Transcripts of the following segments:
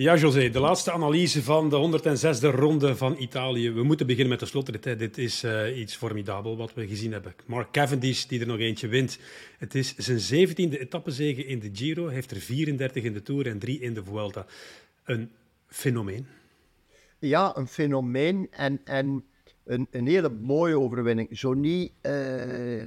Ja, José, de laatste analyse van de 106e ronde van Italië. We moeten beginnen met de slotrit. Dit is uh, iets formidabel wat we gezien hebben. Mark Cavendish, die er nog eentje wint. Het is zijn 17e etappezege in de Giro. Hij heeft er 34 in de Tour en 3 in de Vuelta. Een fenomeen. Ja, een fenomeen en, en een, een hele mooie overwinning. Zo niet uh,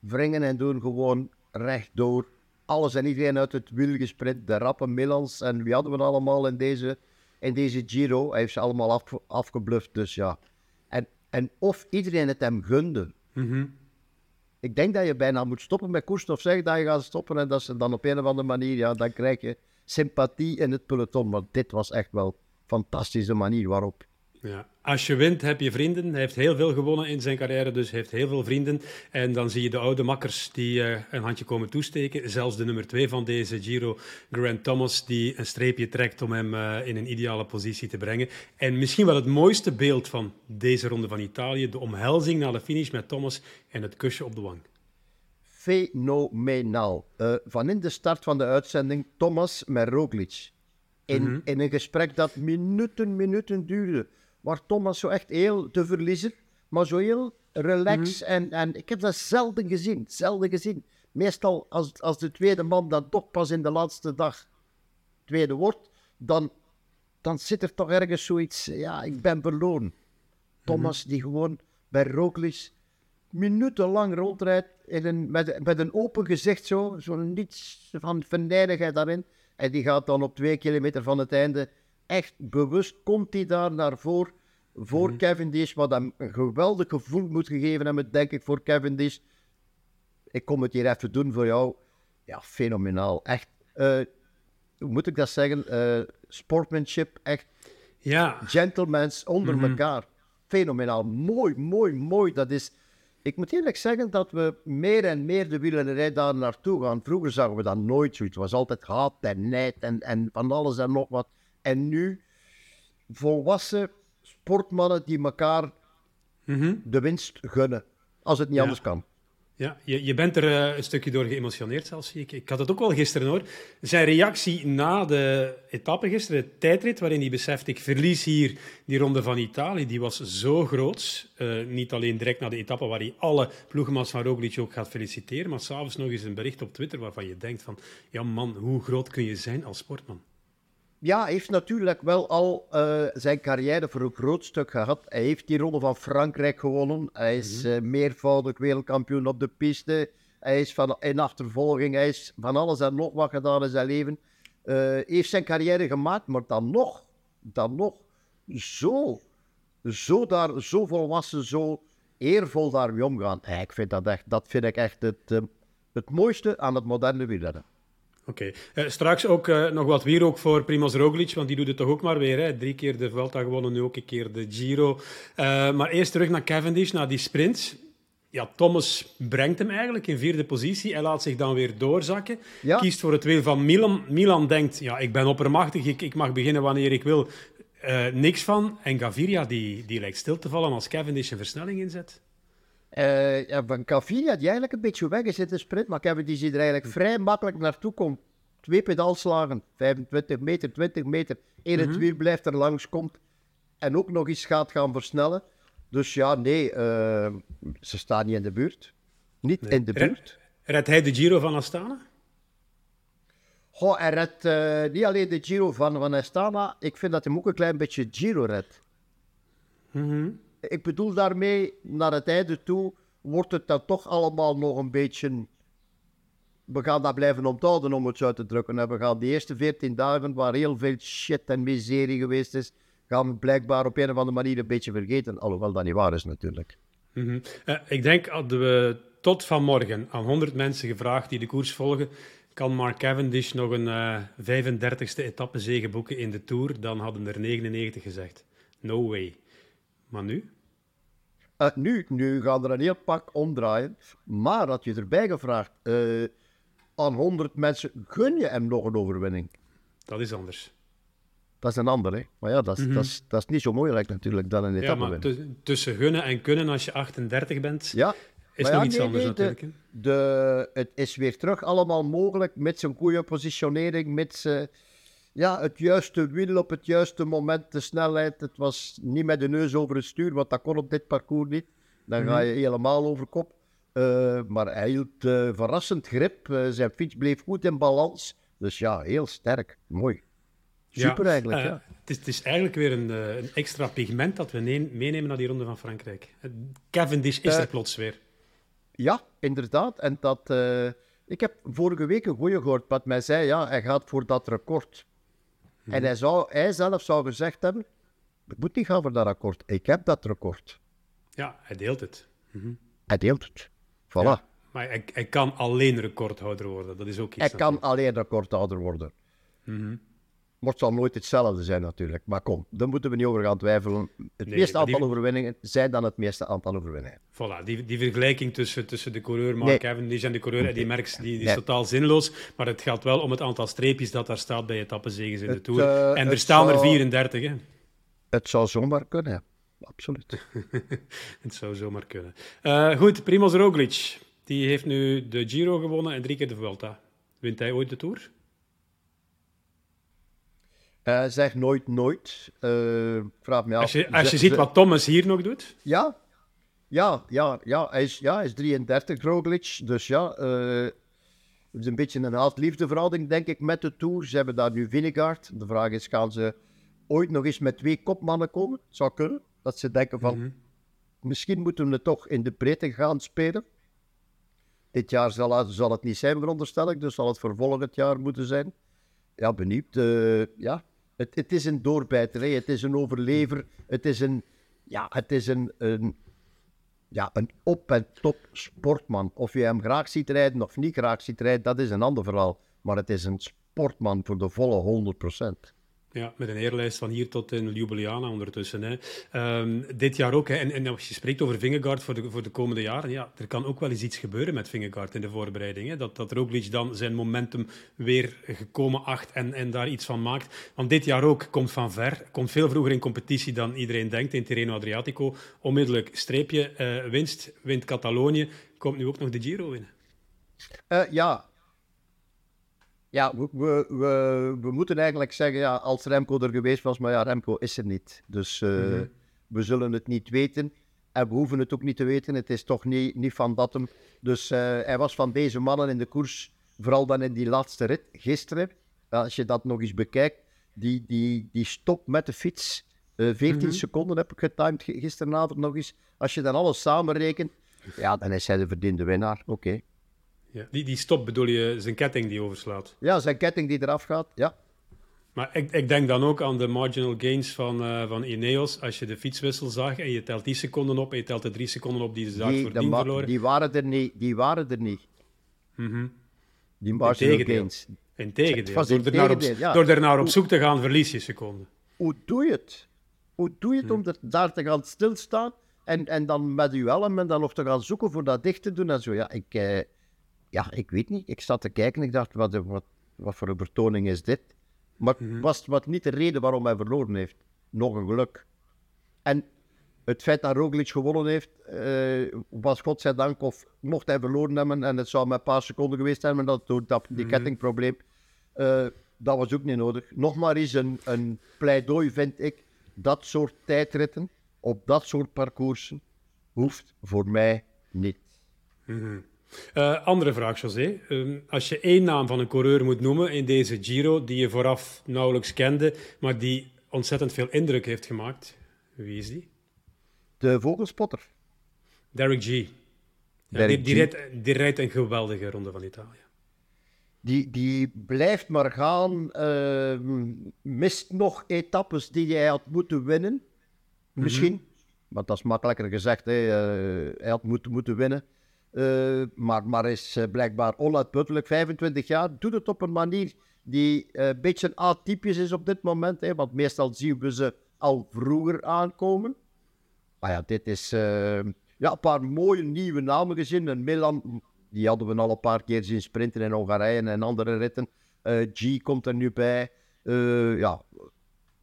wringen en doen, gewoon rechtdoor alles en iedereen uit het wiel gesprint. De rappe Milans en wie hadden we allemaal in deze, in deze Giro. Hij heeft ze allemaal af, afgebluft, dus ja. En, en of iedereen het hem gunde. Mhm. Ik denk dat je bijna moet stoppen met koersen of zeggen dat je gaat stoppen en dat ze dan op een of andere manier, ja, dan krijg je sympathie in het peloton. Maar dit was echt wel fantastische manier waarop ja. Als je wint, heb je vrienden. Hij heeft heel veel gewonnen in zijn carrière, dus heeft heel veel vrienden. En dan zie je de oude makkers die uh, een handje komen toesteken. Zelfs de nummer twee van deze Giro, Grant Thomas, die een streepje trekt om hem uh, in een ideale positie te brengen. En misschien wel het mooiste beeld van deze ronde van Italië, de omhelzing na de finish met Thomas en het kusje op de wang. Fenomenaal. Uh, van in de start van de uitzending, Thomas met Roglic. In, mm -hmm. in een gesprek dat minuten, minuten duurde waar Thomas zo echt heel te verliezen, maar zo heel relaxed. Mhm. en, en ik heb dat zelden gezien, zelden gezien. Meestal als, als de tweede man dan toch pas in de laatste dag tweede wordt, dan, dan zit er toch ergens zoiets, ja, ik ben verloren. Thomas die gewoon bij Roglic minutenlang rondrijdt in een, met, met een open gezicht zo, zo'n niets van venijnigheid daarin. En die gaat dan op twee kilometer van het einde echt bewust komt hij daar naar voren voor mm -hmm. Cavendish, wat hem een geweldig gevoel moet gegeven hebben, denk ik, voor Cavendish. Ik kom het hier even doen voor jou. Ja, fenomenaal. Echt, uh, hoe moet ik dat zeggen? Uh, sportmanship, echt. Ja. Gentlemans onder mm -hmm. elkaar. Fenomenaal. Mooi, mooi, mooi. Dat is... Ik moet eerlijk zeggen dat we meer en meer de wielrennerij daar naartoe gaan. Vroeger zagen we dat nooit zo. Het was altijd haat en nijd en, en van alles en nog wat. En nu, volwassen sportmannen die elkaar mm -hmm. de winst gunnen, als het niet ja. anders kan. Ja, je, je bent er uh, een stukje door geëmotioneerd zelfs, zie ik. Ik had het ook wel gisteren hoor. Zijn reactie na de etappe gisteren, de tijdrit, waarin hij beseft, ik verlies hier die ronde van Italië, die was zo groot. Uh, niet alleen direct na de etappe, waar hij alle ploegenmans van Roglic ook gaat feliciteren, maar s'avonds nog eens een bericht op Twitter waarvan je denkt van, ja man, hoe groot kun je zijn als sportman? Ja, hij heeft natuurlijk wel al uh, zijn carrière voor een groot stuk gehad. Hij heeft die ronde van Frankrijk gewonnen. Hij is uh, meervoudig wereldkampioen op de piste. Hij is van, in achtervolging. Hij is van alles en nog wat gedaan in zijn leven. Uh, heeft zijn carrière gemaakt, maar dan nog, dan nog zo, zo, daar, zo volwassen, zo eervol daarmee omgaan. Ik vind dat, echt, dat vind ik echt het, het mooiste aan het moderne wielrennen. Oké. Okay. Uh, straks ook uh, nog wat wierook voor Primoz Roglic, want die doet het toch ook maar weer. Hè? Drie keer de Vuelta gewonnen, nu ook een keer de Giro. Uh, maar eerst terug naar Cavendish, naar die sprint. Ja, Thomas brengt hem eigenlijk in vierde positie. Hij laat zich dan weer doorzakken. Ja. Kiest voor het wiel van Milan. Milan denkt, ja, ik ben oppermachtig, ik, ik mag beginnen wanneer ik wil. niks van. En Gaviria, die, die lijkt stil te vallen als Cavendish een versnelling inzet. Uh, ja, van Gaviria had je eigenlijk een beetje weggezet in de sprint, maar Kevin die er eigenlijk vrij makkelijk naartoe komt. Twee pedaalslagen, 25 meter, 20 meter. Eén het mm -hmm. wiel blijft er langs, komt en ook nog eens gaat gaan versnellen. Dus ja, nee, uh, ze staan niet in de buurt. Niet nee. in de buurt. Redt hij de Giro van Astana? Goh, hij redt uh, niet alleen de Giro van, van Astana. Ik vind dat hij ook een klein beetje Giro redt. Mm -hmm. Ik bedoel daarmee, naar het einde toe, wordt het dan toch allemaal nog een beetje... We gaan dat blijven onthouden, om het zo uit te drukken. En we gaan de eerste 14 dagen, waar heel veel shit en miserie geweest is, gaan we blijkbaar op een of andere manier een beetje vergeten. Alhoewel dat niet waar is, natuurlijk. -hmm. uh, ik denk, hadden we tot vanmorgen aan 100 mensen gevraagd die de koers volgen, kan Mark Cavendish nog een uh, 35e etappezege boeken in de Tour, dan hadden er 99 gezegd. No way. Maar nu? Uh, nu, nu gaan er een heel pak omdraaien. Maar had je erbij gevraagd, uh, aan 100 mensen, gun je hem nog een overwinning? Dat is anders. Dat is een ander, hè? Maar ja, dat is, mm -hmm. dat is, dat is niet zo moeilijk natuurlijk dan een etappe ja, maar tussen gunnen en kunnen als je 38 bent, ja. is maar nog ja, iets nee, anders nee, natuurlijk. De, de, het is weer terug allemaal mogelijk met zijn goede positionering, met ja, het juiste wiel op het juiste moment, de snelheid. Het was niet met de neus over het stuur, want dat kon op dit parcours niet. Dan ga je helemaal over kop. Eh, maar hij hield uh, verrassend grip. Uh, zijn fiets bleef goed in balans. Dus ja, heel sterk. Mooi. Super eigenlijk. Ja. Het, is, het, is, eigenlijk weer een, een extra pigment dat we meenemen naar die Ronde van Frankrijk. Cavendish is er plots weer. Ja, inderdaad. En dat... ik heb vorige week een goeie gehoord wat mij zei, ja, hij gaat voor dat record. En mhm. hij, zou, hij zelf zou gezegd hebben, ik moet niet gaan voor dat record. Ik heb dat record. Ja, hij deelt het. Mm Hij deelt het. Voilà. maar hij, hij, kan alleen recordhouder worden. Dat is ook iets. Hij kan alleen recordhouder worden. Mm Maar het zal nooit hetzelfde zijn natuurlijk. Maar kom, daar moeten we niet over gaan twijfelen. Het meeste aantal overwinningen zijn dan het meeste aantal overwinningen. Voilà, die, die vergelijking tussen, tussen de coureur Mark nee. Evans en de coureur Eddie Merckx die, die is totaal zinloos. Maar het gaat wel om het aantal streepjes dat daar staat bij etappezegens in de Tour. Uh, en er staan er 34, hè. Het zou zomaar kunnen, absoluut. het zou zomaar kunnen. Uh, goed, Primoz Roglic. Die heeft nu de Giro gewonnen en drie keer de Vuelta. Wint hij ooit de Tour? Uh, zeg nooit, nooit. Uh, vraag me af. Als je, als je ziet wat Thomas hier nog doet? Ja, ja, ja, ja. Hij is, ja, hij is 33, Roglic. Dus ja, uh, het is een beetje een haat-liefde verhouding, denk ik, met de Tour. Ze hebben daar nu Vinegaard. De vraag is, gaan ze ooit nog eens met twee kopmannen komen. Het zou kunnen. Dat ze denken van, mhm. misschien moeten we toch in de breedte gaan spelen. Dit jaar zal, zal het niet zijn, veronderstel ik. Dus zal het voor volgend jaar moeten zijn. Ja, benieuwd. Uh, ja, het, is een doorbijter. Het is een overlever. Het is een, ja, het is een, een, ja, een op- en top sportman. Of je hem graag ziet rijden of niet graag ziet rijden, dat is een ander verhaal. Maar het is een sportman voor de volle 100 procent. Ja, met een eerlijst van hier tot in Ljubljana ondertussen. Hè. Um, dit jaar ook. Hè. En, en, als je spreekt over Vingegaard voor de, voor de komende jaren, ja, er kan ook wel eens iets gebeuren met Vingegaard in de voorbereiding. Hè. Dat, dat Roglic dan zijn momentum weer gekomen acht en, en daar iets van maakt. Want dit jaar ook komt van ver, komt veel vroeger in competitie dan iedereen denkt in Terreno Adriatico. Onmiddellijk streepje, uh, winst, wint Catalonië, komt nu ook nog de Giro winnen. Uh, ja, ja, we, we, we, moeten eigenlijk zeggen, ja, als Remco er geweest was, maar ja, Remco is er niet. Dus uh, mm-hmm. we zullen het niet weten. En we hoeven het ook niet te weten. Het is toch niet, niet van dat hem. Dus uh, hij was van deze mannen in de koers, vooral dan in die laatste rit, gisteren. Als je dat nog eens bekijkt, die, die, die stop met de fiets. Uh, eh, 14 mm-hmm. seconden heb ik getimed gisteravond nog eens. Als je dan alles samenrekent, ja, dan is hij de verdiende winnaar. Oké. Ja. Die, die stop bedoel je zijn ketting die overslaat? Ja, zijn ketting die eraf gaat, ja. Maar ik, ik denk dan ook aan de marginal gains van, uh, van Ineos. Als je de fietswissel zag en je telt 10 seconden op en je telt de 3 seconden op die ze daar voordien verloren. Die waren er niet. Die waren er niet. Mm -hmm. Die marginal Integendeel. gains. Integendeel. Door, er naar op, ja. door er naar op zoek te gaan, verlies je seconden. Hoe doe je het? Hoe doe je het hm. om er, daar te gaan stilstaan en, en dan met je helm en dan nog te gaan zoeken voor dat dicht te doen en zo? Ja, ik... Eh, ja, ik weet niet. Ik zat te kijken en ik dacht, wat, wat, wat voor een vertoning is dit? Maar mm was wat niet de reden waarom hij verloren heeft. Nog een geluk. En het feit dat Roglic gewonnen heeft, uh, was godzijdank, of mocht hij verloren hebben, en het zou maar een paar seconden geweest zijn, dat, door dat, die mhm. kettingprobleem, uh, dat was ook niet nodig. Nog maar eens een, een pleidooi, vind ik. Dat soort tijdritten, op dat soort parcoursen, hoeft voor mij niet. Mm uh, andere vraag, José. Uh, als je één naam van een coureur moet noemen in deze Giro, die je vooraf nauwelijks kende, maar die ontzettend veel indruk heeft gemaakt, wie is die? De vogelspotter. Derek G. Ja, die, die, rijdt, die, rijdt, een geweldige ronde van Italië. Die, die blijft maar gaan, uh, mist nog etappes die hij had moeten winnen. Misschien, mm want dat is makkelijker gezegd. Hè. Eh, hij had moeten, moeten winnen. Uh, maar, is uh, blijkbaar onuitputtelijk. 25 jaar, doet het op een manier die uh, een beetje atypisch is op dit moment. Hè, want meestal zien we ze al vroeger aankomen. Maar ja, dit is ja, een paar mooie nieuwe namen gezien. En Milan, die hadden we al een paar keer zien sprinten in Hongarije en andere ritten. G komt er nu bij. ja,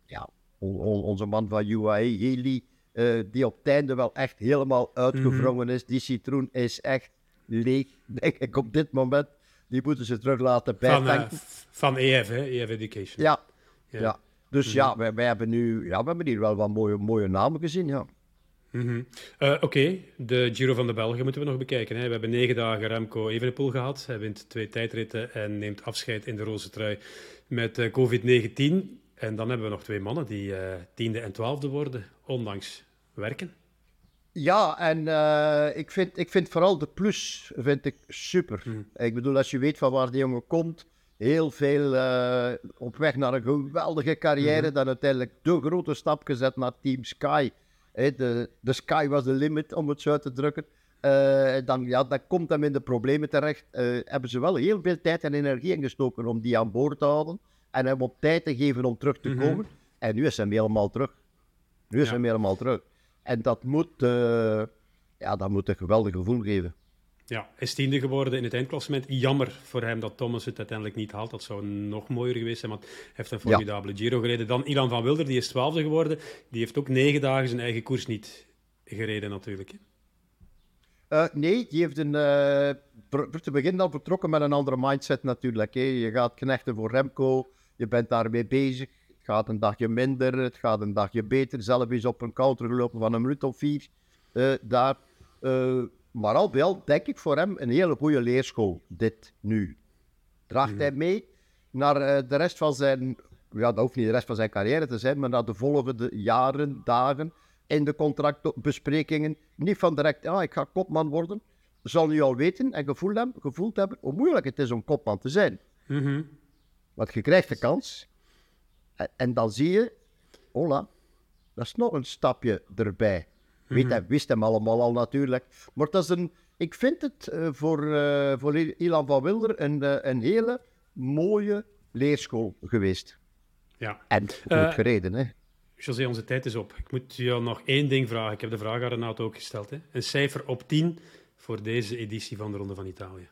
ja onze man van UAE, Heli, uh, die op het einde wel echt helemaal uitgevrongen mhm. is. Die citroen is echt leeg, denk ik, op dit moment. Die moeten ze terug laten bijtanken. Van, uh, van EF, hè? EF Education. Ja, Ja. Dus ja, wij, wij, hebben nu, ja, we hebben hier wel wat mooie, mooie namen gezien, ja. Mhm. Eh, oké, de Giro van de Belgen moeten we nog bekijken. Hè. We hebben negen dagen Remco Evenepoel gehad. Hij wint twee tijdritten en neemt afscheid in de roze trui met uh, COVID-19. En dan hebben we nog twee mannen die tiende en twaalfde worden, ondanks werken. Ja, en ik, vind, ik vind vooral de plus vind ik super. Mhm. Ik bedoel, als je weet van waar die jongen komt, heel veel op weg naar een geweldige carrière, mhm. dan uiteindelijk de grote stap gezet naar Team Sky de, de sky was the limit, om het zo uit te drukken. Uh, dan, ja, dan komt hem in de problemen terecht. Hebben ze wel heel veel tijd en energie ingestoken om die aan boord te houden. En hem op tijd te geven om terug te mhm. komen. En nu is hij helemaal terug. Nu is ja. hij helemaal terug. En dat moet, uh, ja, dat moet een geweldig gevoel geven. Ja, hij is tiende geworden in het eindklassement. Jammer voor hem dat Thomas het uiteindelijk niet haalt. Dat zou nog mooier geweest zijn, want hij heeft een formidabele Giro gereden. Dan Ilan van Wilder, die is twaalfde geworden. Die heeft ook negen dagen zijn eigen koers niet gereden natuurlijk. Uh, nee, die heeft een, uh, te begin al vertrokken met een andere mindset natuurlijk. Hè. Je gaat knechten voor Remco, je bent daarmee bezig. Het gaat een dagje minder, het gaat een dagje beter. Zelf is op een counter gelopen van een minuut of vier. Uh, daar maar al bij al denk ik voor hem een hele goede leerschool, dit nu. Draagt hij mee naar uh, de rest van zijn, ja, dat hoeft niet de rest van zijn carrière te zijn, maar naar de volgende jaren, dagen in de contractbesprekingen. Niet van direct, ja, ik ga kopman worden. Zal nu al weten en gevoeld hebben, gevoeld hebben hoe moeilijk het is om kopman te zijn. Mm Want je krijgt de kans en, dan zie je, hola, dat is nog een stapje erbij. Weet hij, wist hem allemaal al natuurlijk. Maar dat is een, ik vind het uh, voor, uh, voor Ilan van Wilder een, uh, een hele mooie leerschool geweest. Ja. En goed gereden, hè. José, onze tijd is op. Ik moet je nog één ding vragen. Ik heb de vraag aan Renato ook gesteld. Hè. Een cijfer op 10 voor deze editie van de Ronde van Italië.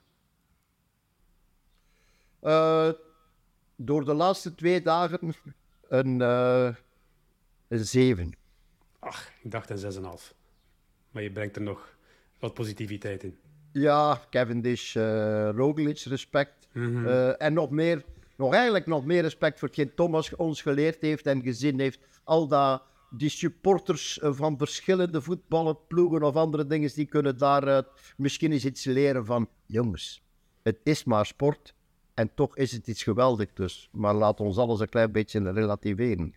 Door de laatste twee dagen een, een 7. Ach, ik dacht een 6,5. Maar je brengt er nog wat positiviteit in. Ja, Cavendish, uh, Roglic, respect. Mm uh, en nog meer, nog eigenlijk nog meer respect voor hetgeen Thomas ons geleerd heeft en gezien heeft. Al dat, die supporters eh, van verschillende voetbalploegen of andere dingen, die kunnen daar misschien eens iets leren van. Jongens, het is maar sport en toch is het iets geweldig dus. Maar laat ons alles een klein beetje relativeren.